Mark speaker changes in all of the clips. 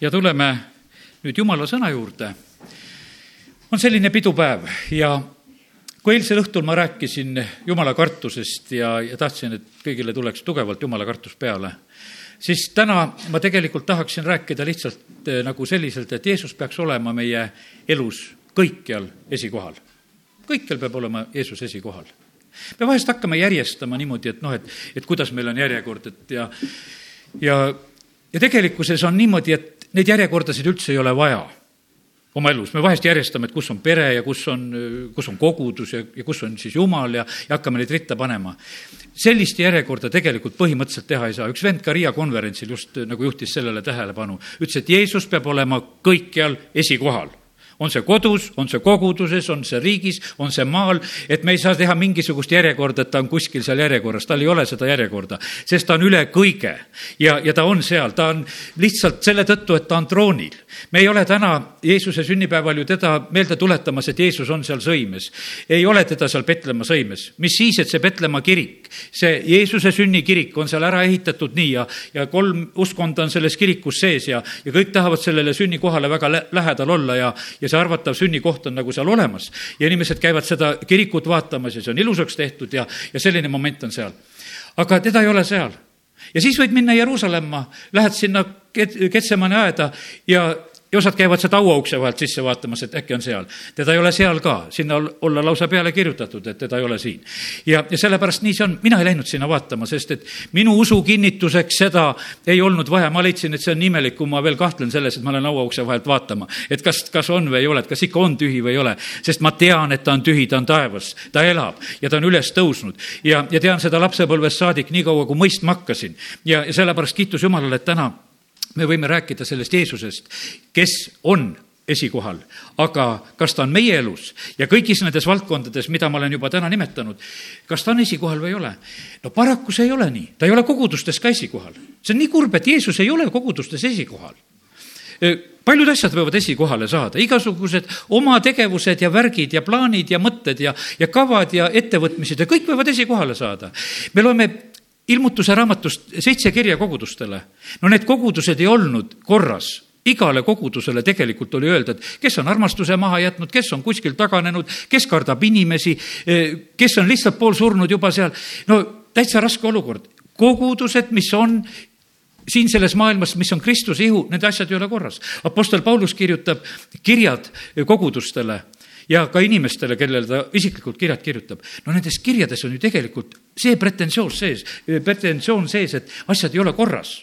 Speaker 1: ja tuleme nüüd Jumala sõna juurde. on selline pidupäev ja kui eilsel õhtul ma rääkisin Jumala kartusest ja, ja tahtsin, et kõigile tuleks tugevalt Jumala kartus peale, siis täna ma tegelikult tahaksin rääkida lihtsalt eh, nagu selliselt, et Jeesus peaks olema meie elus kõikjal esikohal. kõikjal peab olema Jeesus esikohal. me vahest hakkame järjestama niimoodi, et noh, et, et kuidas meil on järjekord, et ja, ja, ja tegelikkuses on niimoodi, et neid järjekordasid üldse ei ole vaja oma elus, me vahest järjestame, et kus on pere ja kus on, kus on kogudus ja, ja kus on siis Jumal ja, ja hakkame neid ritta panema. sellist järjekorda tegelikult põhimõtteliselt teha ei saa, üks vend ka Riia konverentsil just nagu juhtis sellele tähelepanu, ütles, et Jeesus peab olema kõikjal esikohal on see kodus, on see koguduses, on see riigis, on see maal, et me ei saa teha mingisugust järjekorda, et ta on kuskil seal järjekorras, tal ei ole seda järjekorda, sest ta on üle kõige. ja, ja ta on seal, ta on lihtsalt selle tõttu, et ta on troonil. me ei ole täna Jeesuse sünnipäeval ju teda meelde tuletamas, et Jeesus on seal sõimes. ei ole teda seal Petlemma sõimes, mis siis, et see Petlemma kirik, see Jeesuse sünnikirik on seal ära ehitatud nii ja, ja kolm uskonda on selles kirikus sees ja, ja kõik tahavad sellele sünnikohale väga lähedal olla ja, ja ja see arvatav sünnikoht on nagu seal olemas ja inimesed käivad seda kirikut vaatamas ja see on ilusaks tehtud ja, ja selline moment on seal. aga teda ei ole seal. ja siis võid minna Jeruusalemma, lähed sinna Ketsemani aeda ja ja osad käivad seda auaukse vahelt sisse vaatamas, et äkki on seal. teda ei ole seal ka, sinna olla lausa peale kirjutatud, et teda ei ole siin. ja, ja sellepärast nii see on, mina ei läinud sinna vaatama, sest et minu usu kinnituseks seda ei olnud vaja, ma leidsin, et see on imelik, kui ma veel kahtlen selles, et ma lähen auaukse vahelt vaatama. et kas, kas on või ei ole, et kas ikka on tühi või ei ole, sest ma tean, et ta on tühi, ta on taevas, ta elab ja ta on üles tõusnud. ja, ja tean seda lapsepõlvest saadik, nii kaua kui mõistma hakkasin. ja, ja sellepärast kiitus Jumalale, et täna me võime rääkida sellest Jeesusest, kes on esikohal, aga kas ta on meie elus ja kõigis nendes valdkondades, mida ma olen juba täna nimetanud, kas ta on esikohal või ei ole? no paraku see ei ole nii, ta ei ole kogudustes ka esikohal. see on nii kurb, et Jeesus ei ole kogudustes esikohal paljud asjad võivad esikohale saada, igasugused oma tegevused ja värgid ja plaanid ja mõtted ja, ja kavad ja ettevõtmised ja kõik võivad esikohale saada. me loeme ilmutuse raamatust seitse kirja kogudustele. no need kogudused ei olnud korras igale kogudusele tegelikult oli öelda, et kes on armastuse maha jätnud, kes on kuskil taganenud, kes kardab inimesi, kes on lihtsalt poolsurnud juba seal. no täitsa raske olukord. kogudused, mis on siin selles maailmas, mis on Kristuse ihu, need asjad ei ole korras. Apostel Paulus kirjutab kirjad kogudustele ja ka inimestele, kellele ta isiklikult kirjad kirjutab. no nendes kirjades on ju tegelikult see pretensioon sees, pretensioon sees, et asjad ei ole korras.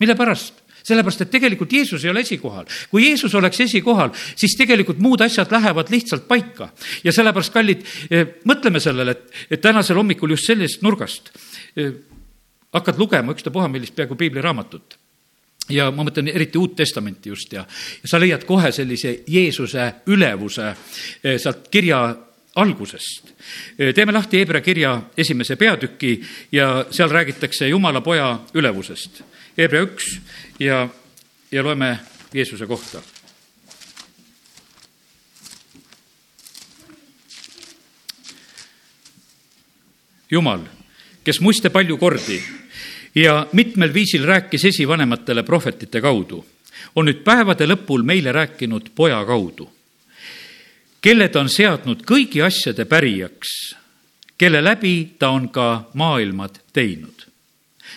Speaker 1: mille pärast? sellepärast, et tegelikult Jeesus ei ole esikohal. kui Jeesus oleks esikohal, siis tegelikult muud asjad lähevad lihtsalt paika. ja sellepärast, kallid, eh, mõtleme sellele, et, et tänasel hommikul just sellest nurgast eh, hakkad lugema ükstapuha millist peaaegu piibliraamatut ja ma mõtlen eriti Uut Testamenti just ja, ja sa leiad kohe sellise Jeesuse ülevuse eh, sealt kirja algusest. Eh, teeme lahti Hebra kirja esimese peatüki ja seal räägitakse Jumala poja ülevusest. Hebra üks ja, ja loeme Jeesuse kohta. Jumal, kes muiste palju kordi ja mitmel viisil rääkis esivanematele prohvetite kaudu, on nüüd päevade lõpul meile rääkinud poja kaudu, kelle ta on seadnud kõigi asjade pärijaks, kelle läbi ta on ka maailmad teinud.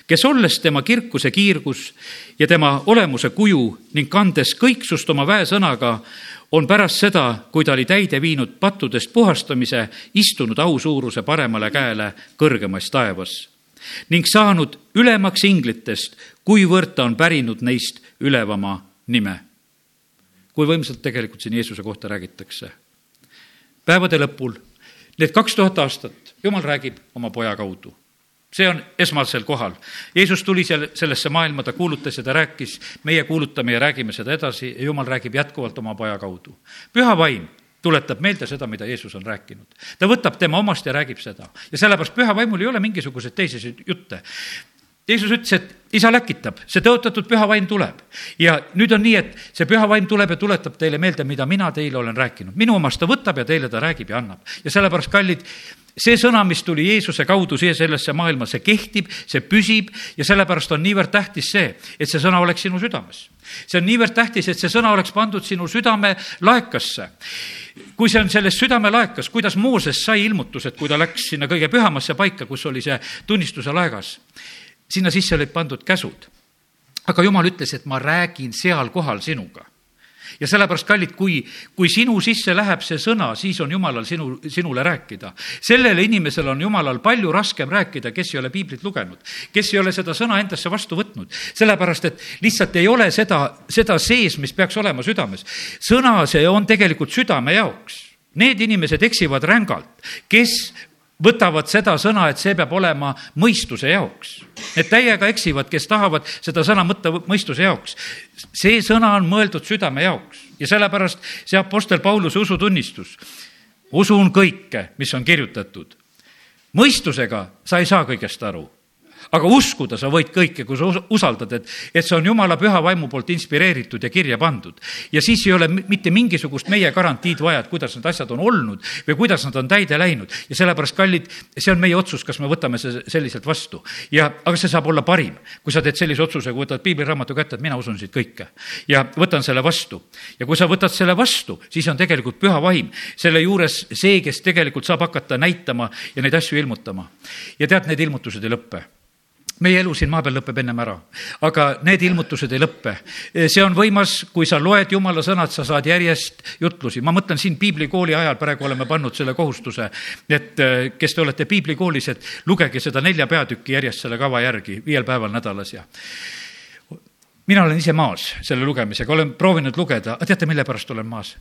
Speaker 1: Kes olles tema kirkuse kiirgus ja tema olemuse kuju ning kandes kõiksust oma väesõnaga, on pärast seda, kui ta oli täide viinud pattudest puhastamise, istunud ausuuruse paremale käele kõrgemas taevas ning saanud ülemaks inglitest, kuivõrd ta on pärinud neist ülevama nime. kui võimsalt tegelikult siin Jeesuse kohta räägitakse. päevade lõpul, need kaks tuhat aastat, Jumal räägib oma poja kaudu see on esmasel kohal. Jeesus tuli seal, sellesse maailma, ta kuulutas ja ta rääkis, meie kuulutame ja räägime seda edasi ja Jumal räägib jätkuvalt oma poja kaudu. püha vaim tuletab meelde seda, mida Jeesus on rääkinud. ta võtab tema omast ja räägib seda. ja sellepärast püha vaimul ei ole mingisuguseid teisi jutte. Jeesus ütles, et isa läkitab, see tõotatud püha vaim tuleb. ja nüüd on nii, et see püha vaim tuleb ja tuletab teile meelde, mida mina teile olen rääkinud. minu omast ta võtab ja teile ta räägib ja annab. ja sellepärast, kallid, see sõna, mis tuli Jeesuse kaudu siia sellesse maailma, see kehtib, see püsib ja sellepärast on niivõrd tähtis see, et see sõna oleks sinu südames. see on niivõrd tähtis, et see sõna oleks pandud sinu südame laekasse. kui see on selles südamelaekas, kuidas Mooses sai ilmutused, kui ta läks sinna kõige pühamasse paika, kus oli see tunnistuse laegas, sinna sisse olid pandud käsud. aga jumal ütles, et ma räägin seal kohal sinuga ja sellepärast, kallid, kui, kui sinu sisse läheb see sõna, siis on jumalal sinu, sinule rääkida. sellele inimesele on jumalal palju raskem rääkida, kes ei ole piiblit lugenud, kes ei ole seda sõna endasse vastu võtnud, sellepärast et lihtsalt ei ole seda, seda sees, mis peaks olema südames. sõna, see on tegelikult südame jaoks Need inimesed eksivad rängalt, kes võtavad seda sõna, et see peab olema mõistuse jaoks. Need täiega eksivad, kes tahavad seda sõna mõtta mõistuse jaoks. see sõna on mõeldud südame jaoks ja sellepärast see Apostel Pauluse usutunnistus. usun kõike, mis on kirjutatud. mõistusega sa ei saa kõigest aru aga uskuda sa võid kõike, kui sa usaldad, et, et see on jumala püha vaimu poolt inspireeritud ja kirja pandud. ja siis ei ole mitte mingisugust meie garantiid vaja, et kuidas need asjad on olnud või kuidas nad on täide läinud. ja sellepärast, kallid, see on meie otsus, kas me võtame see selliselt vastu. ja, aga see saab olla parim, kui sa teed sellise otsuse, kui võtad piibliraamatu kätte, et mina usun siit kõike ja võtan selle vastu. ja kui sa võtad selle vastu, siis on tegelikult püha vaim selle juures see, kes tegelikult saab hakata näitama ja neid asju ilmutama. ja tead, need ilmutused ei lõppe meie elu siin maa peal lõpeb ennem ära, aga need ilmutused ei lõppe. see on võimas, kui sa loed jumala sõnad, sa saad järjest jutlusi. ma mõtlen siin piiblikooli ajal, praegu oleme pannud selle kohustuse, et eh, kes te olete piiblikoolis, et lugege seda nelja peatükki järjest selle kava järgi, viiel päeval nädalas ja mina olen ise maas selle lugemisega, olen proovinud lugeda, aga teate, mille pärast olen maas?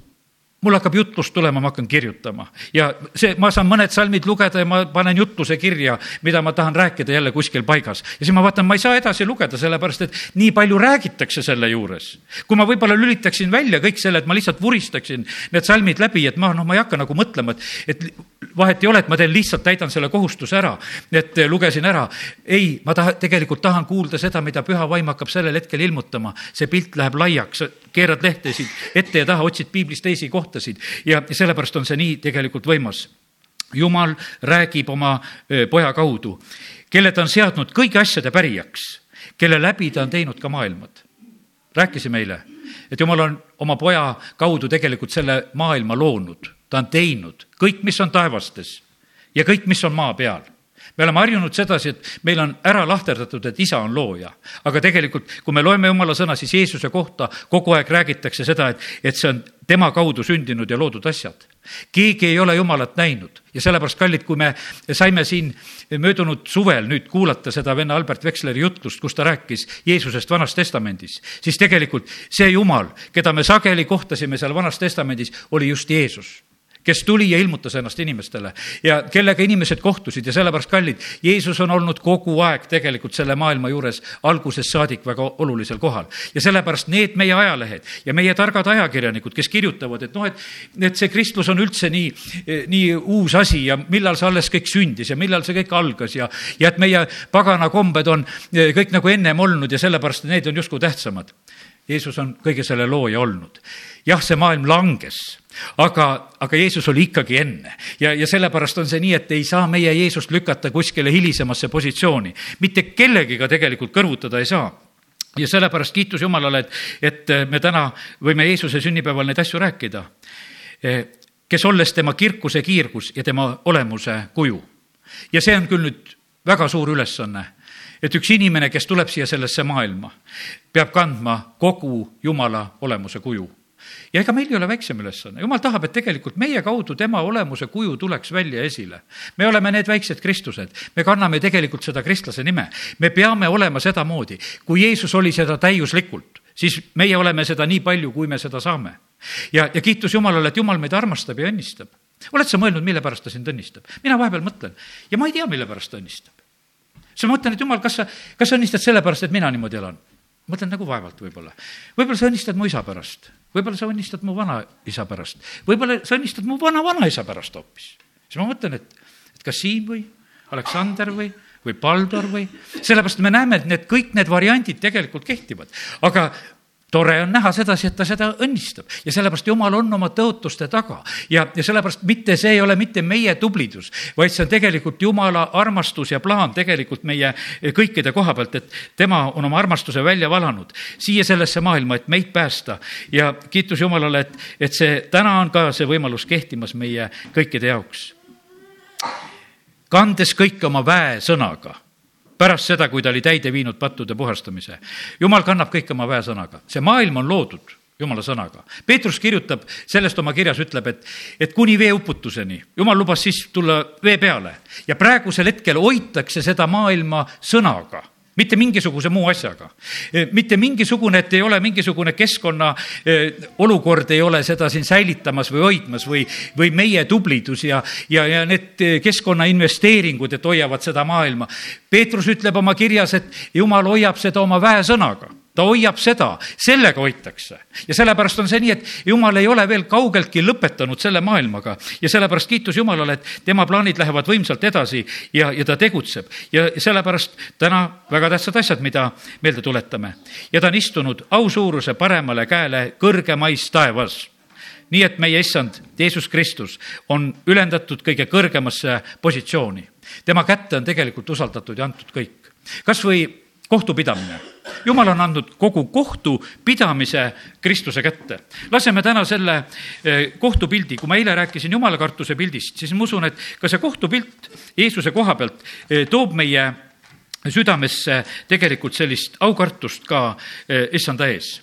Speaker 1: Mul hakkab jutlus tulema, ma hakkan kirjutama ja see, ma saan mõned salmid lugeda ja ma panen jutluse kirja, mida ma tahan rääkida jälle kuskil paigas. ja siis ma vaatan, ma ei saa edasi lugeda, sellepärast et nii palju räägitakse selle juures. kui ma võib-olla lülitaksin välja kõik selle, et ma lihtsalt vuristaksin need salmid läbi, et ma noh, ma ei hakka nagu mõtlema, et, et vahet ei ole, et ma teen lihtsalt täidan selle kohustuse ära, et lugesin ära. ei, ma tahan, tegelikult tahan kuulda seda, mida püha vaim hakkab sellel hetkel ilmutama. see pilt läheb laiaks, keerad lehtesid ette ja taha, otsid piiblis teisi kohtasid ja sellepärast on see nii tegelikult võimas. jumal räägib oma poja kaudu, kelle ta on seadnud kõigi asjade pärijaks, kelle läbi ta on teinud ka maailmad. rääkisime eile, et jumal on oma poja kaudu tegelikult selle maailma loonud ta on teinud kõik, mis on taevastes ja kõik, mis on maa peal me oleme harjunud sedasi, et meil on ära lahterdatud, et isa on looja. aga tegelikult, kui me loeme jumala sõna, siis Jeesuse kohta kogu aeg räägitakse seda, et, et see on tema kaudu sündinud ja loodud asjad. keegi ei ole Jumalat näinud ja sellepärast, kallid, kui me saime siin möödunud suvel nüüd kuulata seda venna Albert Veksleri jutlust, kus ta rääkis Jeesusest Vanas Testamendis, siis tegelikult see Jumal, keda me sageli kohtasime seal Vanas Testamendis, oli just Jeesus kes tuli ja ilmutas ennast inimestele ja kellega inimesed kohtusid ja sellepärast kallid, Jeesus on olnud kogu aeg tegelikult selle maailma juures algusest saadik väga olulisel kohal. ja sellepärast need meie ajalehed ja meie targad ajakirjanikud, kes kirjutavad, et noh, et, et see kristlus on üldse nii, nii uus asi ja millal see alles kõik sündis ja millal see kõik algas ja, ja et meie pagana kombed on kõik nagu ennem olnud ja sellepärast need on justkui tähtsamad. Jeesus on kõige selle looja olnud. jah, see maailm langes aga, aga Jeesus oli ikkagi enne ja, ja sellepärast on see nii, et ei saa meie Jeesust lükata kuskile hilisemasse positsiooni. mitte kellegiga tegelikult kõrvutada ei saa ja sellepärast kiitus Jumalale, et, et me täna võime Jeesuse sünnipäeval neid asju rääkida. kes olles tema kirkuse kiirgus ja tema olemuse kuju. ja see on küll nüüd väga suur ülesanne, et üks inimene, kes tuleb siia sellesse maailma, peab kandma kogu Jumala olemuse kuju ja ega meil ei ole väiksem ülesanne, jumal tahab, et tegelikult meie kaudu tema olemuse kuju tuleks välja esile. me oleme need väiksed Kristused, me kanname tegelikult seda kristlase nime, me peame olema sedamoodi, kui Jeesus oli seda täiuslikult, siis meie oleme seda nii palju, kui me seda saame. ja, ja kiitus Jumalale, et Jumal meid armastab ja õnnistab. oled sa mõelnud, mille pärast ta sind õnnistab? mina vahepeal mõtlen ja ma ei tea, mille pärast ta õnnistab. Siis ma mõtlen, et Jumal, kas sa, kas sa õnnistad sellepärast, et mina niimoodi elan? mõtlen nagu vaevalt võib-olla. võib-olla sa õnnistad mu isa pärast võib-olla sa õnnistad mu vanaisa pärast, võib-olla sa õnnistad mu vana-vanaisa pärast hoopis. siis ma mõtlen, et, et kas Siim või Aleksander või, või Paldor või, sellepärast me näeme, et need kõik need variandid tegelikult kehtivad, aga tore on näha sedasi, et ta seda õnnistab. Ja sellepärast Jumal on oma tõotuste taga. Ja, ja sellepärast mitte, see ei ole mitte meie tublidus, vaid see on tegelikult Jumala armastus ja plaan tegelikult meie kõikide koha pealt, et tema on oma armastuse välja valanud siia sellesse maailma, et meid päästa. Ja kiitus Jumalale, et, et see täna on ka see võimalus kehtimas meie kõikide jaoks. kandes kõike oma väesõnaga pärast seda, kui ta oli täide viinud pattude puhastamise. jumal kannab kõike oma väesõnaga, see maailm on loodud jumala sõnaga. Peetrus kirjutab sellest oma kirjas, ütleb, et, et kuni veeuputuseni, jumal lubas siis tulla vee peale ja praegusel hetkel hoitakse seda maailma sõnaga mitte mingisuguse muu asjaga. Eh, mitte mingisugune, et ei ole mingisugune keskkonna eh, olukord ei ole seda siin säilitamas või hoidmas või, või meie tublidus ja, ja, ja need eh, keskkonna investeeringud, et hoiavad seda maailma. Peetrus ütleb oma kirjas, et jumal hoiab seda oma väesõnaga ta hoiab seda, sellega hoitakse. ja sellepärast on see nii, et jumal ei ole veel kaugeltki lõpetanud selle maailmaga ja sellepärast kiitus Jumalale, et tema plaanid lähevad võimsalt edasi ja, ja ta tegutseb. ja sellepärast täna väga tähtsad asjad, mida meelde tuletame. ja ta on istunud ausuuruse paremale käele kõrgemais taevas nii et meie issand Jeesus Kristus on ülendatud kõige kõrgemasse positsiooni. tema kätte on tegelikult usaldatud ja antud kõik. kas või kohtupidamine. jumal on andnud kogu kohtupidamise Kristuse kätte. laseme täna selle eh, kohtupildi, kui ma eile rääkisin jumalakartuse pildist, siis ma usun, et ka see kohtupilt Jeesuse koha pealt eh, toob meie südamesse tegelikult sellist aukartust ka eh, issanda ees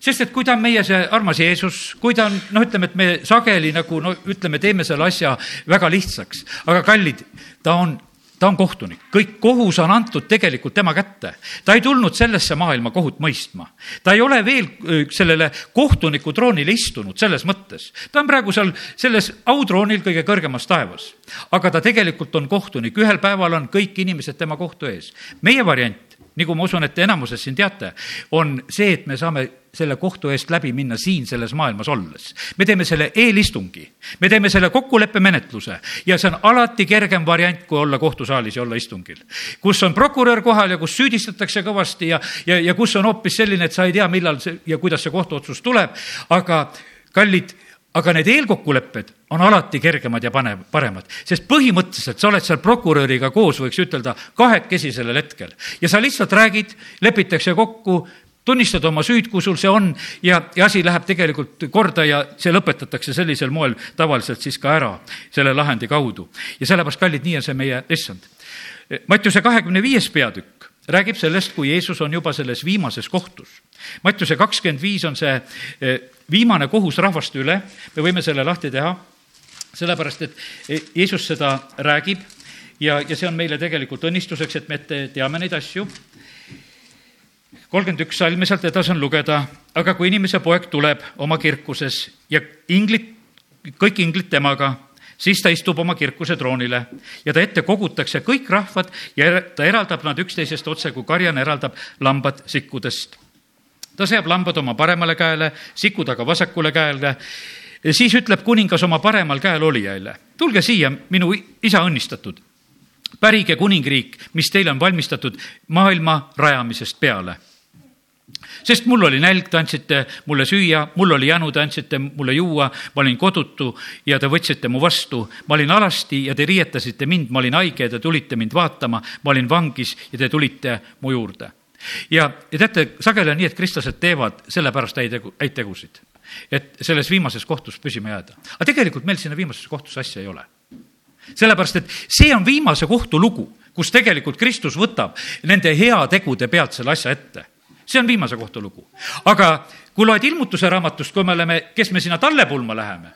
Speaker 1: sest et kui ta on meie see armas Jeesus, kui ta on, noh, ütleme, et me sageli nagu no ütleme, teeme selle asja väga lihtsaks, aga kallid, ta on ta on kohtunik, kõik kohus on antud tegelikult tema kätte. ta ei tulnud sellesse maailma kohut mõistma. ta ei ole veel sellele kohtuniku troonile istunud selles mõttes. ta on praegu seal selles autroonil kõige kõrgemas taevas. aga ta tegelikult on kohtunik, ühel päeval on kõik inimesed tema kohtu ees. meie variant nagu ma usun, et enamuses siin teate, on see, et me saame selle kohtu eest läbi minna siin selles maailmas olles. me teeme selle eelistungi, me teeme selle kokkuleppemenetluse ja see on alati kergem variant, kui olla kohtusaalis ja olla istungil. kus on prokurör kohal ja kus süüdistatakse kõvasti ja, ja, ja kus on hoopis selline, et sa ei tea, millal see ja kuidas see kohtuotsus tuleb, aga kallid aga need eelkokkulepped on alati kergemad ja panev, paremad, sest põhimõtteliselt sa oled seal prokuröriga koos, võiks ütelda, kahekesi sellel hetkel ja sa lihtsalt räägid, lepitakse kokku, tunnistad oma süüd, kui sul see on ja, ja asi läheb tegelikult korda ja see lõpetatakse sellisel moel tavaliselt siis ka ära selle lahendi kaudu. ja sellepärast, kallid, nii on see meie issand. Mattiuse kahekümne viies peatükk räägib sellest, kui Jeesus on juba selles viimases kohtus. Mattiuse kakskümmend viis on see eh, viimane kohus rahvaste üle, me võime selle lahti teha, sellepärast et eh, Jeesus seda räägib ja, ja see on meile tegelikult õnnistuseks, et me teame neid asju. kolmkümmend üks salmi sealt edasi on lugeda, aga kui inimese poeg tuleb oma kirkuses ja inglid, kõik inglid temaga siis ta istub oma kirkuse troonile ja ta ette kogutakse kõik rahvad ja ta eraldab nad üksteisest otse, kui karjane eraldab lambad sikkudest. ta seab lambad oma paremale käele, sikud aga vasakule käele. siis ütleb kuningas oma paremal käel olijaile, tulge siia, minu isa õnnistatud pärige kuningriik, mis teile on valmistatud maailma rajamisest peale sest mul oli nälg, te andsite mulle süüa, mul oli janu, te andsite mulle juua, ma olin kodutu ja te võtsite mu vastu. ma olin alasti ja te riietasite mind, ma olin haige ja te tulite mind vaatama, ma olin vangis ja te tulite mu juurde. ja, ja teate, sageli on nii, et kristlased teevad sellepärast häid tegu, häid tegusid, et selles viimases kohtus püsima jääda. aga tegelikult meil sinna viimasesse kohtusse asja ei ole sellepärast, et see on viimase kohtu lugu, kus tegelikult Kristus võtab nende heategude pealt selle asja ette see on viimase kohta lugu. aga kui loed ilmutuse raamatust, kui me oleme, kes me sinna tallepulma läheme,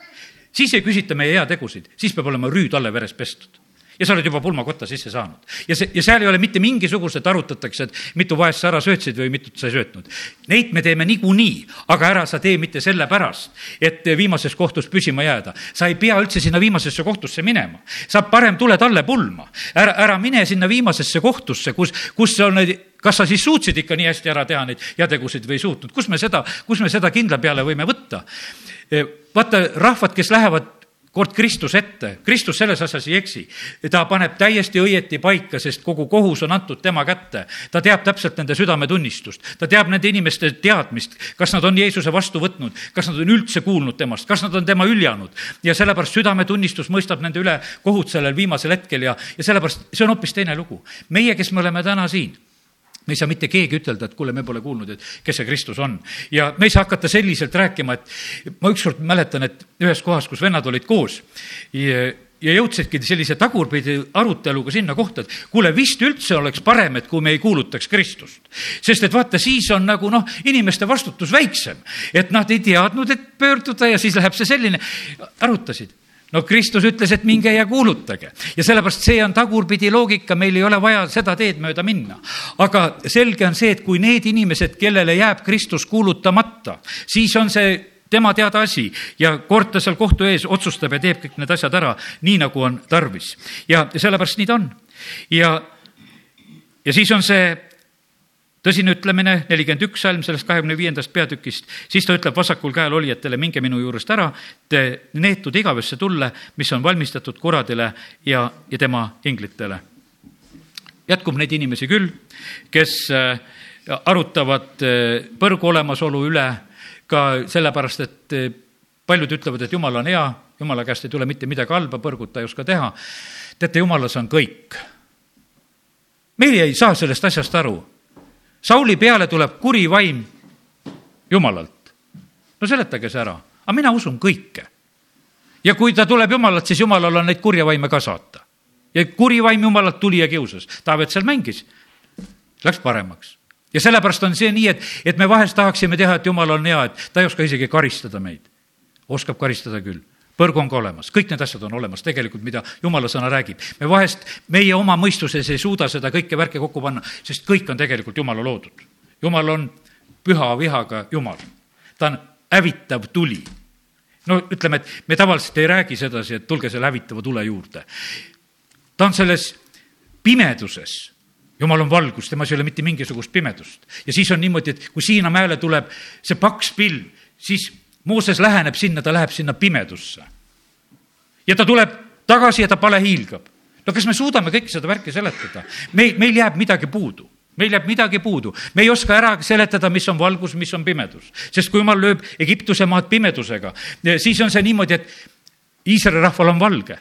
Speaker 1: siis ei küsita meie heategusid, siis peab olema rüü talle veres pestud ja sa oled juba pulmakotta sisse saanud. ja see, ja seal ei ole mitte mingisugust, et arutatakse, et mitu vaest sa ära söötsid või mitut sa ei söötnud. Neid me teeme niikuinii, aga ära sa tee mitte sellepärast, et viimases kohtus püsima jääda. sa ei pea üldse sinna viimasesse kohtusse minema. sa parem tule talle pulma. ära, ära mine sinna viimasesse kohtusse, kus, kus on need kas sa siis suutsid ikka nii hästi ära teha neid heategusid või ei suutnud, kus me seda, kus me seda kindla peale võime võtta? vaata, rahvad, kes lähevad kord Kristus ette, Kristus selles asjas ei eksi. ta paneb täiesti õieti paika, sest kogu kohus on antud tema kätte. ta teab täpselt nende südametunnistust, ta teab nende inimeste teadmist, kas nad on Jeesuse vastu võtnud, kas nad on üldse kuulnud temast, kas nad on tema hüljanud. ja sellepärast südametunnistus mõistab nende üle kohut sellel viimasel hetkel ja, ja sellepärast see on hoopis teine lugu. meie, kes me oleme täna siin me ei saa mitte keegi ütelda, et kuule, me pole kuulnud, et kes see Kristus on. ja me ei saa hakata selliselt rääkima, et ma ükskord mäletan, et ühes kohas, kus vennad olid koos ja, ja jõudsidki sellise tagurpidi aruteluga sinna kohta, et kuule, vist üldse oleks parem, et kui me ei kuulutaks Kristust. sest et vaata, siis on nagu noh, inimeste vastutus väiksem, et nad ei teadnud, et pöörduda ja siis läheb see selline, arutasid no Kristus ütles, et minge ja kuulutage ja sellepärast see on tagurpidi loogika, meil ei ole vaja seda teed mööda minna. aga selge on see, et kui need inimesed, kellele jääb Kristus kuulutamata, siis on see tema teada asi ja kord ta seal kohtu ees otsustab ja teeb kõik need asjad ära nii, nagu on tarvis. ja sellepärast nii ta on. ja, ja siis on see tõsine ütlemine, nelikümmend üks salm sellest kahekümne viiendast peatükist, siis ta ütleb vasakul käel olijatele, minge minu juurest ära, te neetud igavesse tulle, mis on valmistatud kuradile ja, ja tema inglitele. jätkub neid inimesi küll, kes äh, arutavad äh, põrgu olemasolu üle ka sellepärast, et äh, paljud ütlevad, et jumal on hea, jumala käest ei tule mitte midagi halba, põrgut ta ei oska teha. teate, jumalas on kõik. meie ei saa sellest asjast aru Sauli peale tuleb kuri vaim Jumalalt. no seletage see ära, aga mina usun kõike. ja kui ta tuleb Jumalalt, siis Jumalal on neid kurja vaime ka saata. ja kuri vaim Jumalalt tuli ja kiusas, Taavet seal mängis, läks paremaks ja sellepärast on see nii, et, et me vahest tahaksime teha, et Jumal on hea, et ta ei oska isegi karistada meid. oskab karistada küll põrg on ka olemas, kõik need asjad on olemas tegelikult, mida jumala sõna räägib. me vahest, meie oma mõistuses ei suuda seda kõike värke kokku panna, sest kõik on tegelikult jumala loodud. jumal on püha vihaga jumal, ta on hävitav tuli. no ütleme, et me tavaliselt ei räägi sedasi, et tulge selle hävitava tule juurde. ta on selles pimeduses jumal on valgus, temas ei ole mitte mingisugust pimedust. ja siis on niimoodi, et kui Siina mäele tuleb see paks pilv, siis Mooses läheneb sinna, ta läheb sinna pimedusse. ja ta tuleb tagasi ja ta palehiilgab. no kas me suudame kõike seda värki seletada? meil, meil jääb midagi puudu meil jääb midagi puudu, me ei oska ära seletada, mis on valgus, mis on pimedus, sest kui jumal lööb Egiptuse maad pimedusega, siis on see niimoodi, et Iisraeli rahval on valge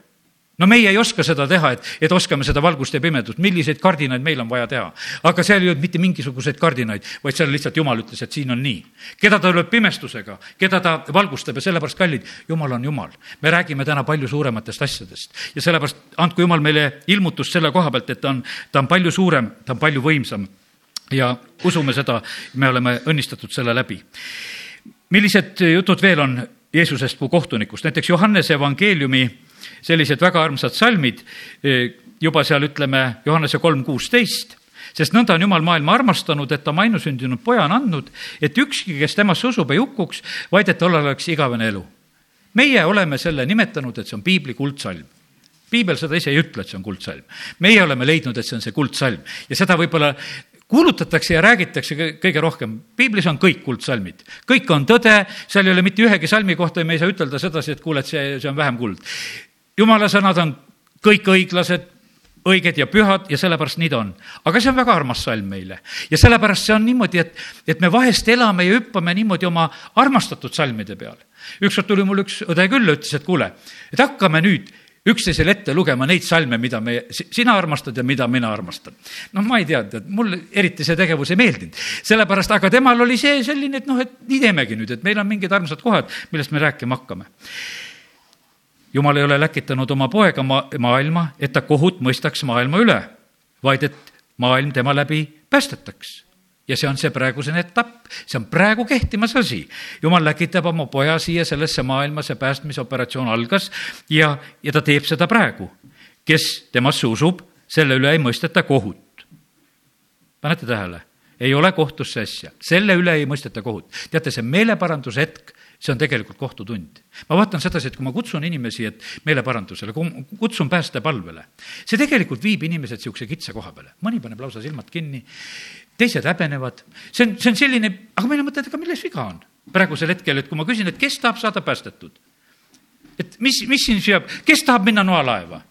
Speaker 1: no meie ei oska seda teha, et, et oskame seda valgust ja pimedust, milliseid kardinaid meil on vaja teha. aga seal ei olnud mitte mingisuguseid kardinaid, vaid seal lihtsalt Jumal ütles, et siin on nii. keda ta lööb pimestusega, keda ta valgustab ja sellepärast, kallid, Jumal on Jumal. me räägime täna palju suurematest asjadest ja sellepärast andku Jumal meile ilmutust selle koha pealt, et ta on, ta on palju suurem, ta on palju võimsam ja usume seda, me oleme õnnistatud selle läbi. millised jutud veel on Jeesusest kui kohtunikust, näiteks Johannese evangeeliumi sellised väga armsad salmid eh, juba seal ütleme Johannese kolm kuusteist sest nõnda on Jumal maailma armastanud, et ta oma ainusündinud poja on andnud, et ükski, kes temasse usub, ei hukkuks, vaid et tal oleks igavene elu. meie oleme selle nimetanud, et see on piibli kuldsalm. piibel seda ise ei ütle, et see on kuldsalm. meie oleme leidnud, et see on see kuldsalm ja seda võib-olla kuulutatakse ja räägitakse kõige rohkem. piiblis on kõik kuldsalmid, kõik on tõde, seal ei ole mitte ühegi salmi kohta, me ei saa ütelda sedasi, et kuule, et see, see on vähem kuld jumala sõnad on kõik õiglased, õiged ja pühad ja sellepärast nii ta on. aga see on väga armas salm meile ja sellepärast see on niimoodi, et, et me vahest elame ja hüppame niimoodi oma armastatud salmide peal. ükskord tuli mul üks õde külla, ütles, et kuule, et hakkame nüüd üksteisele ette lugema neid salme, mida me, sina armastad ja mida mina armastan. noh, ma ei tea, tead, mulle eriti see tegevus ei meeldinud. sellepärast, aga temal oli see selline, et noh, et nii teemegi nüüd, et meil on mingid armsad kohad, millest me rääkima hakkame jumal ei ole läkitanud oma poega ma-, maailma, et ta kohut mõistaks maailma üle, vaid et maailm tema läbi päästetaks. ja see on see praegusene etapp, see on praegu kehtimas asi. jumal läkitab oma poja siia sellesse maailma, see päästmisoperatsioon algas ja, ja ta teeb seda praegu. kes temasse usub, selle üle ei mõisteta kohut. panete tähele? ei ole kohtusse asja, selle üle ei mõisteta kohut. teate, see meeleparanduse hetk see on tegelikult kohtutund. ma vaatan sedasi, et kui ma kutsun inimesi, et meeleparandusele, kutsun päästepalvele, see tegelikult viib inimesed niisuguse kitsa koha peale. mõni paneb lausa silmad kinni, teised häbenevad, see on, see on selline, aga meil on mõte, et aga milles viga on praegusel hetkel, et kui ma küsin, et kes tahab saada päästetud, et mis, mis siin peab, kes tahab minna noalaeva?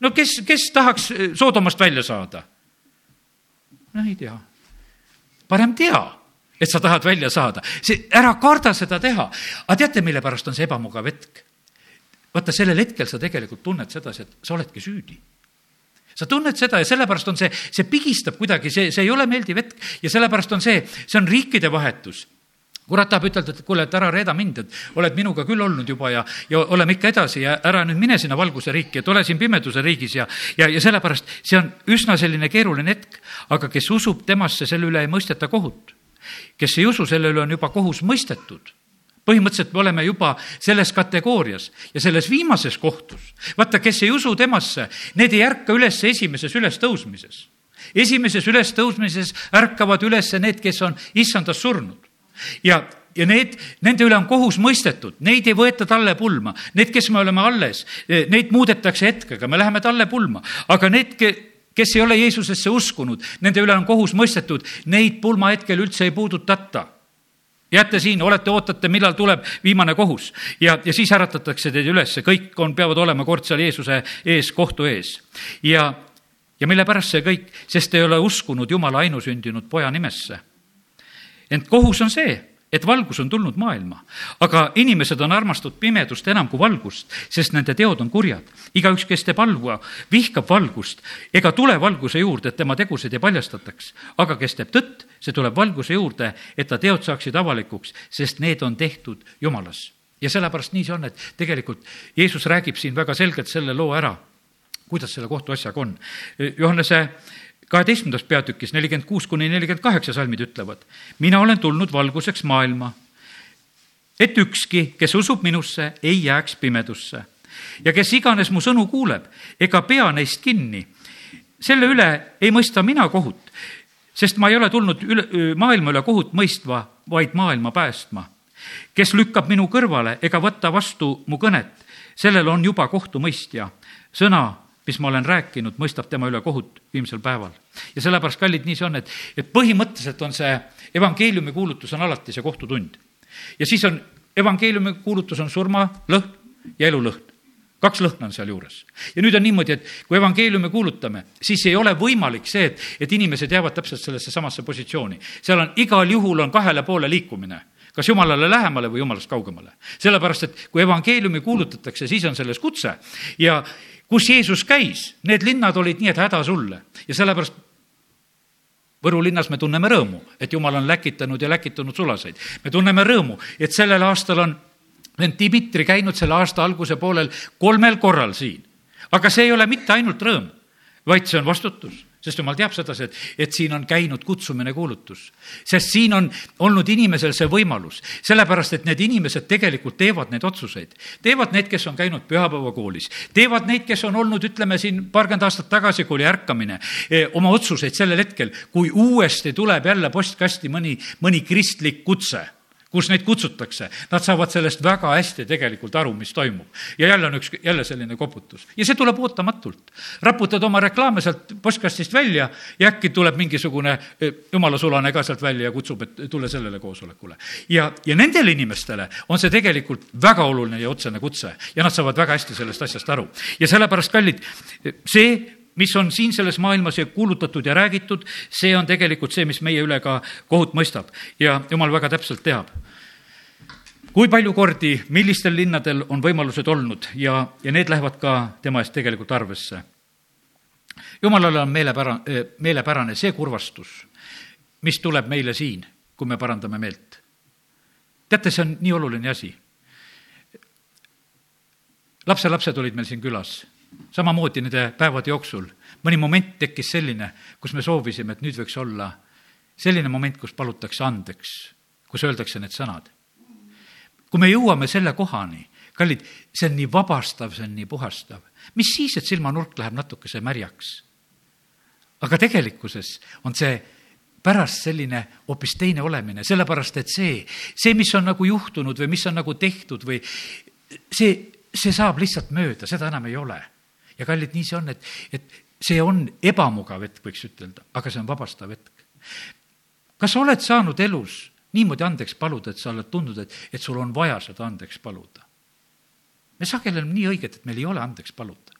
Speaker 1: no kes, kes tahaks Soodomast välja saada? no ei tea. parem tea, et sa tahad välja saada, see, ära karda seda teha. aga teate, mille pärast on see ebamugav hetk? vaata, sellel hetkel sa tegelikult tunned sedasi, et sa oledki süüdi sa tunned seda ja sellepärast on see, see pigistab kuidagi, see, see ei ole meeldiv hetk ja sellepärast on see, see on riikide vahetus kurat tahab ütelda, et kuule, et ära reeda mind, et oled minuga küll olnud juba ja, ja oleme ikka edasi ja ära nüüd mine sinna valguse riiki, et ole siin pimeduse riigis ja, ja, ja sellepärast see on üsna selline keeruline hetk. aga kes usub temasse, selle üle ei mõisteta kohut. Kes ei usu, selle üle on juba kohus mõistetud põhimõtteliselt me oleme juba selles kategoorias ja selles viimases kohtus. vaata, kes ei usu temasse, need ei ärka üles esimeses ülestõusmises. esimeses ülestõusmises ärkavad üles need, kes on issandas surnud ja ja need, nende üle on kohus mõistetud, neid ei võeta talle pulma. Need, kes me oleme alles, neid muudetakse hetkega, me läheme talle pulma, aga need, kes ei ole Jeesusesse uskunud, nende üle on kohus mõistetud, neid pulma hetkel üldse ei puudutata jääte siin, olete, ootate, millal tuleb viimane kohus ja, ja siis äratatakse teid üles, kõik on, peavad olema kord seal Jeesuse ees, kohtu ees. ja, ja mille pärast see kõik, sest ei ole uskunud Jumala ainusündinud poja nimesse. ent kohus on see et valgus on tulnud maailma, aga inimesed on armastanud pimedust enam kui valgust, sest nende teod on kurjad. igaüks, kes teeb halba, vihkab valgust ega tule valguse juurde, et tema tegusid ei paljastataks. aga kes teeb tõtt, see tuleb valguse juurde, et ta teod saaksid avalikuks, sest need on tehtud Jumalas. ja sellepärast nii see on, et tegelikult Jeesus räägib siin väga selgelt selle loo ära, kuidas selle kohtuasjaga on. Johannese kaheteistkümnendas peatükis nelikümmend kuus kuni nelikümmend kaheksa salmid ütlevad, mina olen tulnud valguseks maailma, et ükski, kes usub minusse, ei jääks pimedusse. ja kes iganes mu sõnu kuuleb ega pea neist kinni, selle üle ei mõista mina kohut, sest ma ei ole tulnud üle, maailma üle kohut mõistva, vaid maailma päästma. kes lükkab minu kõrvale ega võta vastu mu kõnet, sellel on juba kohtumõistja. sõna mis ma olen rääkinud, mõistab tema üle kohut viimsel päeval. ja sellepärast, kallid, nii see on, et, et põhimõtteliselt on see evangeeliumi kuulutus on alati see kohtutund. ja siis on, evangeeliumi kuulutus on surmalõhn ja elulõhn kaks lõhna on sealjuures. ja nüüd on niimoodi, et kui evangeeliumi kuulutame, siis ei ole võimalik see, et, et inimesed jäävad täpselt sellesse samasse positsiooni. seal on igal juhul on kahele poole liikumine kas jumalale lähemale või jumalast kaugemale. sellepärast, et kui evangeeliumi kuulutatakse, siis on selles kutse ja, kus Jeesus käis, need linnad olid nii, et häda sulle ja sellepärast Võru linnas me tunneme rõõmu, et Jumal on läkitanud ja läkitunud sulaseid. me tunneme rõõmu, et sellel aastal on vend Dmitri käinud selle aasta alguse poolel kolmel korral siin. aga see ei ole mitte ainult rõõm, vaid see on vastutus sest jumal teab sedasi, et, et siin on käinud kutsumine, kuulutus. sest siin on olnud inimesel see võimalus, sellepärast et need inimesed tegelikult teevad neid otsuseid. teevad need, kes on käinud pühapäevakoolis, teevad neid, kes on olnud, ütleme siin paarkümmend aastat tagasi, kui oli ärkamine, eh, oma otsuseid sellel hetkel, kui uuesti tuleb jälle postkasti mõni, mõni kristlik kutse kus neid kutsutakse, nad saavad sellest väga hästi tegelikult aru, mis toimub. ja jälle on üks, jälle selline koputus ja see tuleb ootamatult. raputad oma reklaame sealt postkastist välja ja äkki tuleb mingisugune e, jumala sulane ka sealt välja ja kutsub, et tule sellele koosolekule. ja, ja nendele inimestele on see tegelikult väga oluline ja otsene kutse ja nad saavad väga hästi sellest asjast aru. ja sellepärast, kallid, see mis on siin selles maailmas ja kuulutatud ja räägitud, see on tegelikult see, mis meie üle ka kohut mõistab ja jumal väga täpselt teab. kui palju kordi, millistel linnadel on võimalused olnud ja, ja need lähevad ka tema eest tegelikult arvesse. jumalale on meelepära-, meelepärane see kurvastus, mis tuleb meile siin, kui me parandame meelt. teate, see on nii oluline asi lapselapsed olid meil siin külas samamoodi nende päevade jooksul mõni moment tekkis selline, kus me soovisime, et nüüd võiks olla selline moment, kus palutakse andeks, kus öeldakse need sõnad. kui me jõuame selle kohani, kallid, see on nii vabastav, see on nii puhastav. mis siis, et silmanurk läheb natukese märjaks? aga tegelikkuses on see pärast selline hoopis teine olemine, sellepärast et see, see, mis on nagu juhtunud või mis on nagu tehtud või see, see saab lihtsalt mööda, seda enam ei ole ja kallid, nii see on, et, et see on ebamugav hetk, võiks ütelda, aga see on vabastav hetk. kas sa oled saanud elus niimoodi andeks paluda, et sa oled tundnud, et, et sul on vaja seda andeks paluda? me sageli oleme nii õiged, et meil ei ole andeks paluda.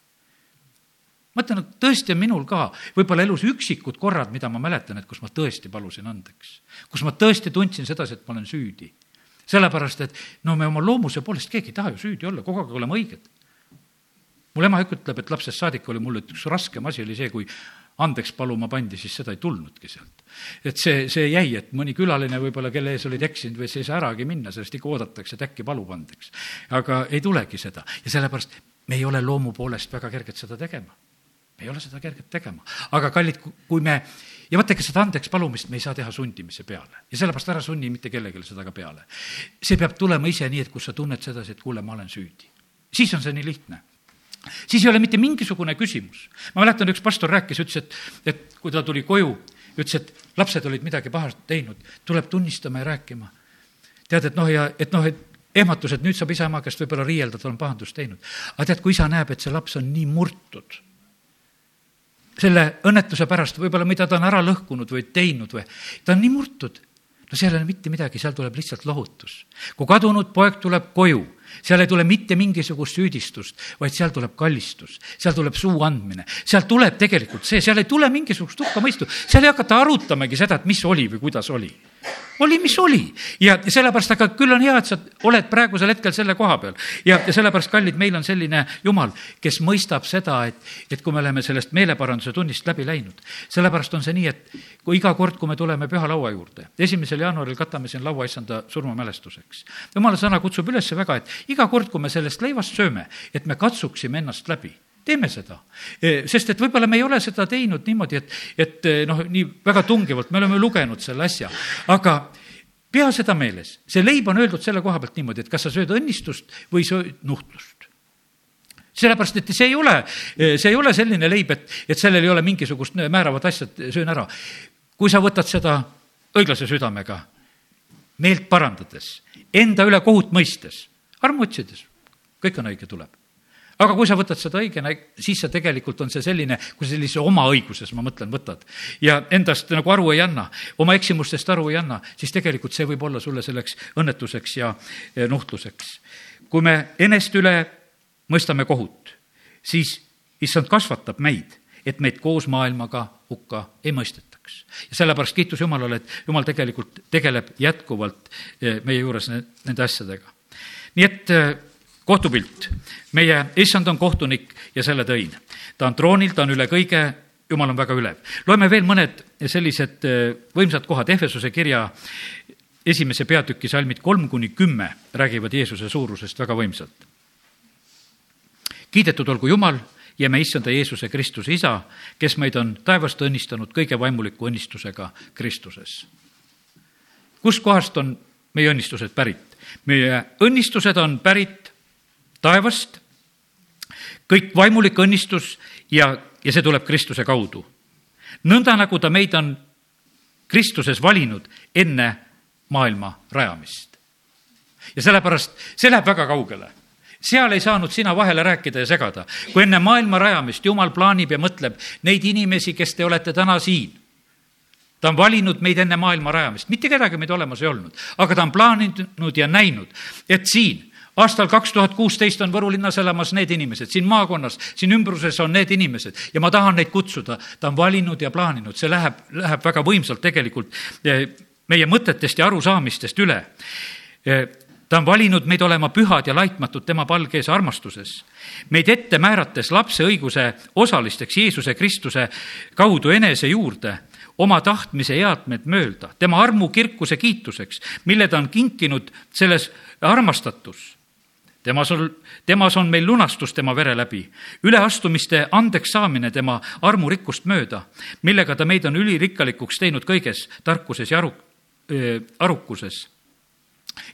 Speaker 1: ma ütlen, et tõesti on minul ka võib-olla elus üksikud korrad, mida ma mäletan, et kus ma tõesti palusin andeks. kus ma tõesti tundsin sedasi, et ma olen süüdi. sellepärast, et no me oma loomuse poolest keegi ei taha ju süüdi olla, kogu aeg oleme õiged. Mul ema ütleb, et lapsest saadik oli mul üks raskem asi oli see, kui andeks paluma pandi, siis seda ei tulnudki sealt. et see, see jäi, et mõni külaline võib-olla, kelle ees olid eksinud või see ei saa äragi minna, sellest ikka oodatakse, et äkki palub andeks. aga ei tulegi seda ja sellepärast me ei ole loomu poolest väga kerged seda tegema. me ei ole seda kerget tegema, aga kallid, kui me ja vaadake, seda andeks palumist me ei saa teha sundimise peale ja sellepärast ära sunni mitte kellelegi seda ka peale. see peab tulema ise nii, et kus sa tunned sedasi, et kuule, ma olen süüdi. siis on see nii lihtne siis ei ole mitte mingisugune küsimus. ma mäletan, üks pastor rääkis, ütles, et, et kui ta tuli koju, ütles, et lapsed olid midagi pahasti teinud, tuleb tunnistama ja rääkima. tead, et noh, ja et noh, et ehmatus, et nüüd saab isa ema käest võib-olla riielda, ta on pahandust teinud. aga tead, kui isa näeb, et see laps on nii murtud, selle õnnetuse pärast võib-olla, mida ta on ära lõhkunud või teinud või, ta on nii murtud, no seal ei ole mitte midagi, seal tuleb lihtsalt lohutus. kui kadunud poeg tuleb koju seal ei tule mitte mingisugust süüdistust, vaid seal tuleb kallistus, seal tuleb suu andmine, sealt tuleb tegelikult see, seal ei tule mingisugust hukkamõistu, seal ei hakata arutamagi seda, et mis oli või kuidas oli oli, mis oli. ja sellepärast, aga küll on hea, et sa oled praegusel hetkel selle koha peal. ja, ja sellepärast, kallid, meil on selline Jumal, kes mõistab seda, et, et kui me oleme sellest meeleparanduse tunnist läbi läinud, sellepärast on see nii, et kui iga kord, kui me tuleme püha laua juurde, esimesel jaanuaril katame siin laua issanda surmamälestuseks. jumala sõna kutsub üles väga, et iga kord, kui me sellest leivast sööme, et me katsuksime ennast läbi teeme seda. E, sest et võib-olla me ei ole seda teinud niimoodi, et, et e, noh, nii väga tungivalt, me oleme lugenud selle asja, aga pea seda meeles, see leib on öeldud selle koha pealt niimoodi, et kas sa sööd õnnistust või sööd nuhtlust sellepärast, et see ei ole, e, see ei ole selline leib, et, et sellel ei ole mingisugust määravat asja, et söön ära. kui sa võtad seda õiglase südamega, meelt parandades, enda üle kohut mõistes, armu otsides, kõik on õige, tuleb aga kui sa võtad seda õigena, siis see tegelikult on see selline, kui sa sellise oma õiguses, ma mõtlen, võtad ja endast nagu aru ei anna, oma eksimustest aru ei anna, siis tegelikult see võib olla sulle selleks õnnetuseks ja nuhtluseks. kui me enest üle mõistame kohut, siis issand kasvatab meid, et meid koos maailmaga hukka ei mõistetaks. ja sellepärast kiitus Jumalale, et Jumal tegelikult tegeleb jätkuvalt eh, meie juures nende asjadega. Nii et eh, kohtupilt. meie issand on kohtunik ja selle tõin. ta on troonil, ta on üle kõige, jumal on väga ülev. loeme veel mõned sellised äh, võimsad kohad, Ehvesuse kirja esimese peatüki salmid kolm kuni kümme räägivad Jeesuse suurusest väga võimsalt. kiidetud olgu Jumal ja me issanda Jeesuse Kristuse isa, kes meid on taevast õnnistanud kõige vaimuliku õnnistusega Kristuses. kustkohast on meie õnnistused pärit? Meie õnnistused on pärit taevast, kõik vaimulik õnnistus ja, ja see tuleb Kristuse kaudu. nõnda, nagu ta meid on Kristuses valinud enne maailma rajamist. ja sellepärast see läheb väga kaugele seal ei saanud sina vahele rääkida ja segada. kui enne maailma rajamist Jumal plaanib ja mõtleb neid inimesi, kes te olete täna siin, ta on valinud meid enne maailma rajamist, mitte kedagi meid olemas ei olnud, aga ta on plaaninud ja näinud, et siin aastal kaks tuhat kuusteist on Võru linnas elamas need inimesed, siin maakonnas, siin ümbruses on need inimesed ja ma tahan neid kutsuda. ta on valinud ja plaaninud, see läheb, läheb väga võimsalt tegelikult eh, meie mõtetest ja arusaamistest üle. Eh, ta on valinud meid olema pühad ja laitmatud tema palge ees armastuses. meid ette määrates lapse õiguse osalisteks Jeesuse Kristuse kaudu enese juurde oma tahtmise headmed mööda, tema armu kirkuse kiituseks, mille ta on kinkinud selles armastatus. Temas on, temas on meil lunastus tema vere läbi, üleastumiste andeks saamine tema armurikkust mööda, millega ta meid on ülirikkalikuks teinud kõiges tarkuses ja aru, arukuses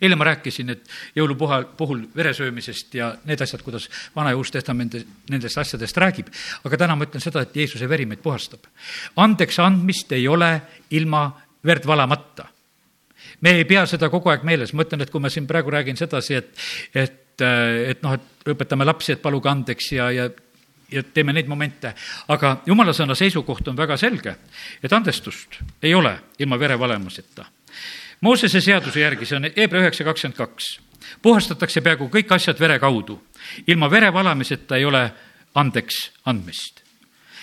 Speaker 1: eile ma rääkisin, et jõulupuha puhul veresöömisest ja need asjad, kuidas vana ja uus testament nendest asjadest räägib, aga täna ma ütlen seda, et Jeesuse veri meid puhastab. andeks andmist ei ole ilma verd valamata. me ei pea seda kogu aeg meeles, ma ütlen, et kui ma siin praegu räägin sedasi, et, et äh, et noh, et õpetame lapsi, et paluge andeks ja, ja ja teeme neid momente, aga jumala sõna seisukoht on väga selge, et andestust ei ole ilma verevalemuseta. Moosese seaduse järgi, see on Hebra üheksa kakskümmend kaks, puhastatakse peaaegu kõik asjad vere kaudu ilma vere valamiseta ei ole andeks andmist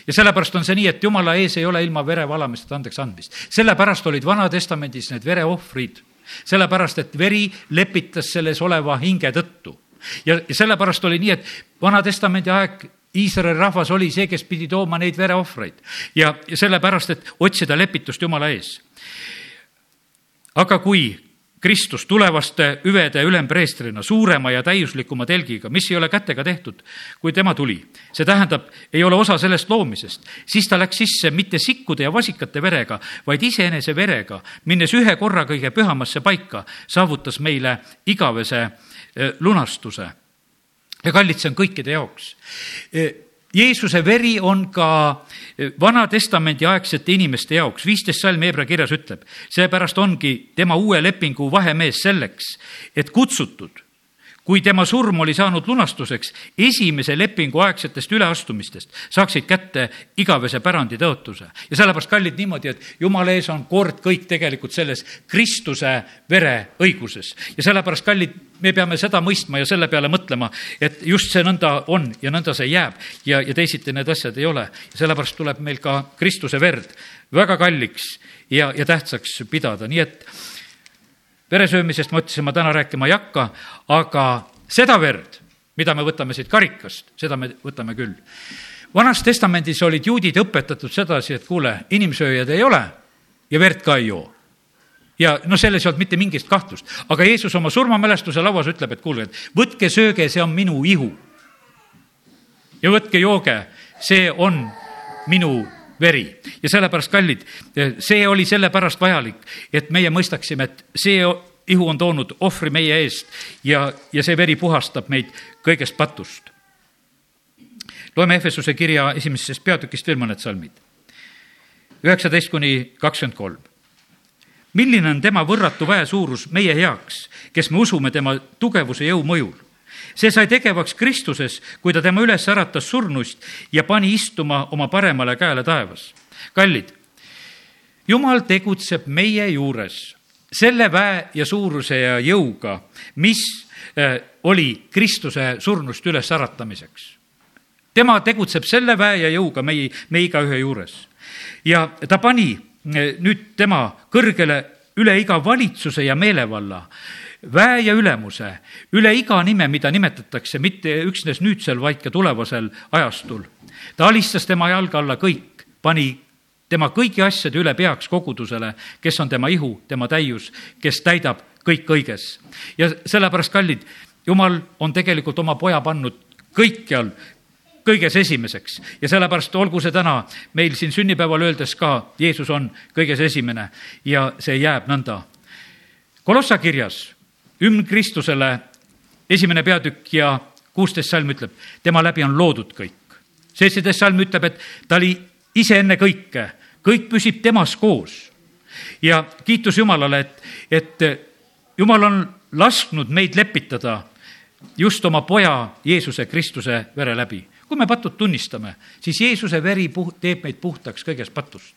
Speaker 1: ja sellepärast on see nii, et jumala ees ei ole ilma vere valamiseta andeks andmist. sellepärast olid Vana-testamendis need vereohvrid, sellepärast et veri lepitas selles oleva hinge tõttu. ja, ja sellepärast oli nii, et Vana-testamendi aeg Iisraeli rahvas oli see, kes pidi tooma neid vereohvreid ja, ja sellepärast, et otsida lepitust Jumala ees. Aga kui Kristus tulevaste hüvede ülempreestrina, suurema ja täiuslikuma telgiga, mis ei ole kätega tehtud, kui tema tuli. see tähendab, ei ole osa sellest loomisest. siis ta läks sisse mitte sikkude ja vasikate verega, vaid iseenese verega, minnes ühe korra kõige pühamasse paika, saavutas meile igavese eh, lunastuse. ja kallid, see on kõikide jaoks eh, Jeesuse veri on ka eh, Vana-testamendi aegsete inimeste jaoks, viisteist salm Hebra kirjas ütleb, seepärast ongi tema uue lepingu vahemees selleks, et kutsutud kui tema surm oli saanud lunastuseks esimese lepingu aegsetest üleastumistest, saaksid kätte igavese pärandi tõotuse. ja sellepärast, kallid, niimoodi, et jumala ees on kord kõik tegelikult selles Kristuse vere õiguses. ja sellepärast, kallid, me peame seda mõistma ja selle peale mõtlema, et just see nõnda on ja nõnda see jääb ja, ja teisiti need asjad ei ole. sellepärast tuleb meil ka Kristuse verd väga kalliks ja, ja tähtsaks pidada, nii et veresöömisest ma ütlesin, ma täna rääkima ei hakka, aga seda verd, mida me võtame siit karikast, seda me võtame küll. vanas testamendis olid juudid õpetatud sedasi, et kuule, inimsööjad ei ole ja verd ka ei joo ja no selles ei olnud mitte mingit kahtlust, aga Jeesus oma surmamälestuse lauas ütleb, et kuulge, et võtke, sööge, see on minu ihu. ja võtke, jooge, see on minu veri ja sellepärast, kallid, see oli sellepärast vajalik, et meie mõistaksime, et see ihu on toonud ohvri meie eest ja, ja see veri puhastab meid kõigest patust. loeme Ehvesuse kirja esimesest peatükist veel mõned salmid. üheksateist kuni kakskümmend kolm. milline on tema võrratu väe suurus meie heaks, kes me usume tema tugevuse jõu mõjul see sai tegevaks Kristuses, kui ta tema üles äratas surnust ja pani istuma oma paremale käele taevas. kallid, Jumal tegutseb meie juures selle väe ja suuruse ja jõuga, mis äh, oli Kristuse surnust üles äratamiseks. tema tegutseb selle väe ja jõuga meie, me igaühe juures. ja ta pani äh, nüüd tema kõrgele üle iga valitsuse ja meelevalla väe ja ülemuse, üle iga nime, mida nimetatakse mitte üksnes nüüdsel, vaid ka tulevasel ajastul. ta alistas tema jalge alla kõik, pani tema kõigi asjade üle peaks kogudusele, kes on tema ihu, tema täius, kes täidab kõik kõiges. ja sellepärast, kallid, jumal on tegelikult oma poja pannud kõikjal kõiges esimeseks ja sellepärast olgu see täna meil siin sünnipäeval öeldes ka, Jeesus on kõiges esimene ja see jääb nõnda. Kolossa kirjas hümn Kristusele, esimene peatükk ja kuusteist salm ütleb, tema läbi on loodud kõik. seitseteist salm ütleb, et ta oli ise enne kõike, kõik püsib temas koos. ja kiitus Jumalale, et, et Jumal on lasknud meid lepitada just oma poja Jeesuse Kristuse vere läbi. kui me patud tunnistame, siis Jeesuse veri puh-, teeb meid puhtaks kõigest patust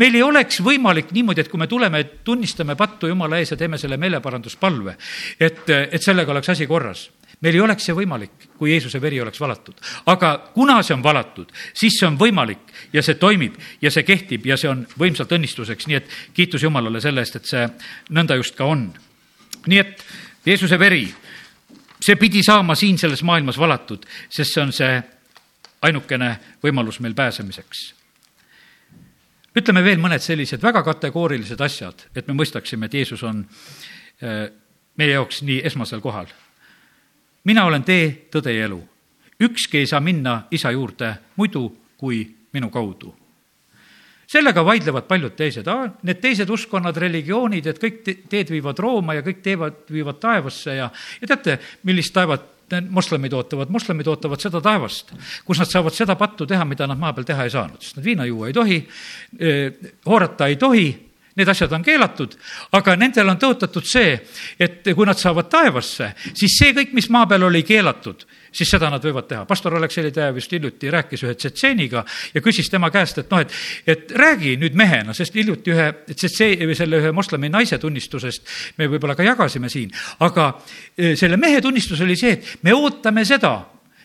Speaker 1: meil ei oleks võimalik niimoodi, et kui me tuleme, tunnistame pattu Jumala ees ja teeme selle meeleparanduspalve, et, et sellega oleks asi korras meil ei oleks see võimalik, kui Jeesuse veri oleks valatud. aga kuna see on valatud, siis see on võimalik ja see toimib ja see kehtib ja see on võimsalt õnnistuseks, nii et kiitus Jumalale selle eest, et see nõnda just ka on. nii et Jeesuse veri, see pidi saama siin selles maailmas valatud, sest see on see ainukene võimalus meil pääsemiseks ütleme veel mõned sellised väga kategoorilised asjad, et me mõistaksime, et Jeesus on äh, meie jaoks nii esmasel kohal. mina olen tee, tõde ja elu. ükski ei saa minna isa juurde muidu kui minu kaudu. sellega vaidlevad paljud teised, need teised uskkonnad, religioonid, et kõik teed viivad Rooma ja kõik teevad, viivad taevasse ja, ja teate, millist taevat moslemid ootavad, moslemid ootavad seda taevast, kus nad saavad seda pattu teha, mida nad maa peal teha ei saanud, sest nad viina juua ei tohi, hoorata ei tohi need asjad on keelatud, aga nendel on tõotatud see, et kui nad saavad taevasse, siis see kõik, mis maa peal oli keelatud, siis seda nad võivad teha. pastor Aleksei Täev just hiljuti rääkis ühe tsetseeniga ja küsis tema käest, et noh, et, et räägi nüüd mehena, sest hiljuti ühe tsetsee- või selle ühe moslemi naise tunnistusest me võib-olla ka jagasime siin, aga e, selle mehe tunnistus oli see, et me ootame seda,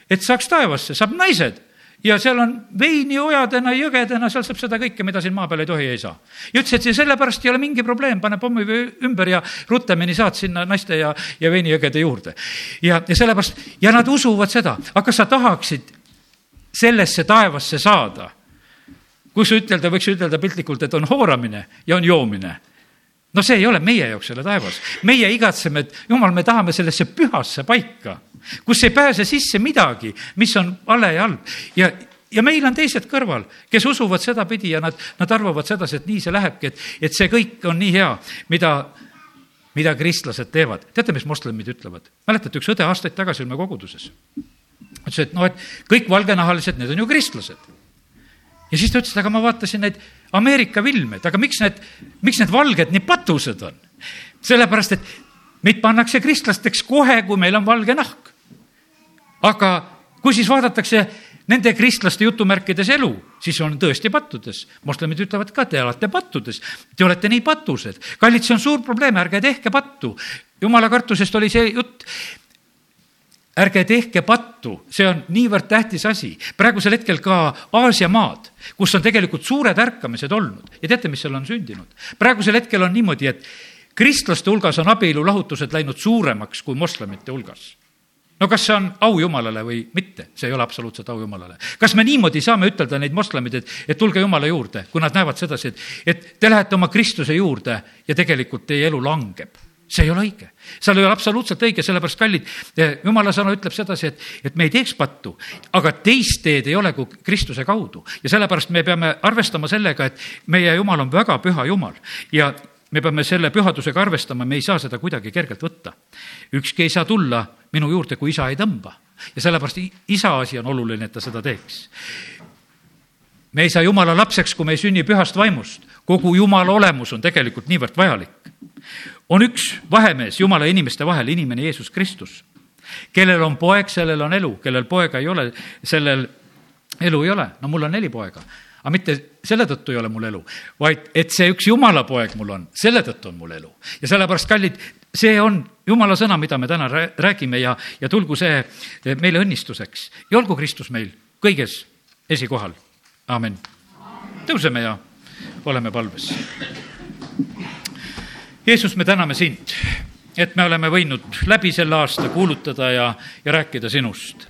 Speaker 1: et saaks taevasse, saab naised ja seal on veini ojadena, jõgedena, seal saab seda kõike, mida siin maa peal ei tohi, ei saa. ja ütles, et sellepärast ei ole mingi probleem, pane pommi ümber ja rutemini saad sinna naiste ja, ja veinijõgede juurde. ja, ja sellepärast, ja nad usuvad seda, aga kas sa tahaksid sellesse taevasse saada? kus ütelda, võiks ütelda piltlikult, et on hooramine ja on joomine no see ei ole meie jaoks selle taevas. meie igatseme, et jumal, me tahame sellesse pühasse paika, kus ei pääse sisse midagi, mis on vale ja halb ja ja meil on teised kõrval, kes usuvad sedapidi ja nad, nad arvavad sedasi, et nii see lähebki, et, et see kõik on nii hea, mida, mida kristlased teevad. teate, mis moslemid ütlevad? mäletate, üks õde aastaid tagasi oli me koguduses. ütles, et noh, et kõik valgenahalised, need on ju kristlased. ja siis ta ütles, et aga ma vaatasin neid Ameerika filme, et aga miks need, miks need valged nii patused on? sellepärast, et meid pannakse kristlasteks kohe, kui meil on valge nahk. Aga kui siis vaadatakse nende kristlaste jutumärkides elu, siis on tõesti pattudes. moslemid ütlevad ka, te olete pattudes, te olete nii patused. kallid, see on suur probleem, ärge tehke pattu. jumala kartusest oli see jutt ärge tehke pattu, see on niivõrd tähtis asi. praegusel hetkel ka Aasia maad, kus on tegelikult suured ärkamised olnud ja teate, mis seal on sündinud? praegusel hetkel on niimoodi, et kristlaste hulgas on abielulahutused läinud suuremaks kui moslemite hulgas no kas see on au Jumalale või mitte, see ei ole absoluutselt au Jumalale. kas me niimoodi saame ütelda neid moslemeid, et, et tulge Jumala juurde, kui nad näevad sedasi, et, et te lähete oma Kristuse juurde ja tegelikult teie elu langeb? See ei ole õige, seal ei ole absoluutselt õige, sellepärast kallid, eh, jumala sõna ütleb sedasi, et, et me ei teeks pattu, aga teist teed ei ole kui Kristuse kaudu. Ja sellepärast me peame arvestama sellega, et meie Jumal on väga püha Jumal. Ja me peame selle pühadusega arvestama, me ei saa seda kuidagi kergelt võtta. ükski ei saa tulla minu juurde, kui isa ei tõmba ja sellepärast isa asi on oluline, et ta seda teeks me ei saa jumala lapseks, kui me ei sünni pühast vaimust. kogu jumala olemus on tegelikult niivõrd vajalik on üks vahemees Jumala ja inimeste vahel, inimene Jeesus Kristus. kellel on poeg, sellel on elu, kellel poega ei ole, sellel elu ei ole. no mul on neli poega, aga mitte selle tõttu ei ole mul elu, vaid et see üks Jumala poeg mul on, selle tõttu on mul elu. ja sellepärast, kallid, see on Jumala sõna, mida me täna räägime ja, ja tulgu see meile õnnistuseks ja olgu Kristus meil kõiges esikohal. amin. tõuseme ja oleme palves Jeesus, me täname sind, et me oleme võinud läbi selle aasta kuulutada ja, ja rääkida sinust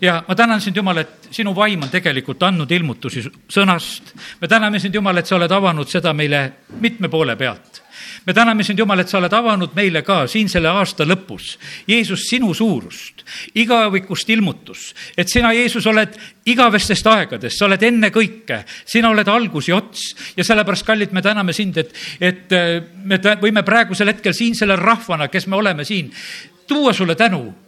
Speaker 1: ja ma tänan sind, Jumal, et sinu vaim on tegelikult andnud ilmutusi sõnast. me täname sind, Jumal, et sa oled avanud seda meile mitme poole pealt. Me täname sind, Jumal, et sa oled avanud meile ka siin selle aasta lõpus, Jeesus, sinu suurust, igavikust ilmutus, et sina, Jeesus, oled igavestest aegadest, sa oled enne kõike, sina oled algus ja ots. Ja sellepärast, kallid, me täname sind, et, et äh, me võime praegusel hetkel siin selle rahvana, kes me oleme siin, tuua sulle tänu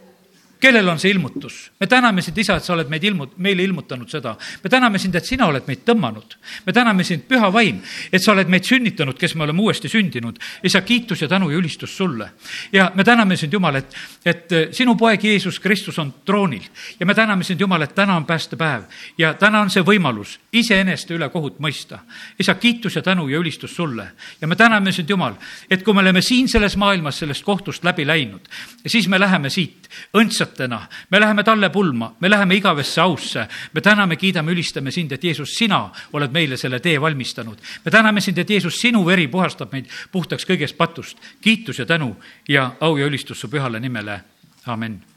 Speaker 1: kellel on see ilmutus? me täname sind, isa, et sa oled meid ilmut-, meile ilmutanud seda. me täname sind, et sina oled meid tõmmanud. me täname sind, püha vaim, et sa oled meid sünnitanud, kes me oleme uuesti sündinud. isa, kiitus ja tänu ja ülistus sulle. ja me täname sind, Jumal, et, et eh, sinu poeg Jeesus Kristus on troonil ja me täname sind, Jumal, et täna on päästepäev ja täna on see võimalus iseeneste üle kohut mõista. isa, kiitus ja tänu ja ülistus sulle. ja me täname sind, Jumal, et kui me oleme siin selles maailmas sellest kohtust läbi läinud, siis me läheme siit õndsalt õndsatena, me läheme talle pulma, me läheme igavesse ausse. me täname, kiidame, ülistame sind, et Jeesus, sina oled meile selle tee valmistanud. me täname sind, et Jeesus, sinu veri puhastab meid puhtaks kõigest patust. kiitus ja tänu ja au ja ülistus su pühale nimele, amin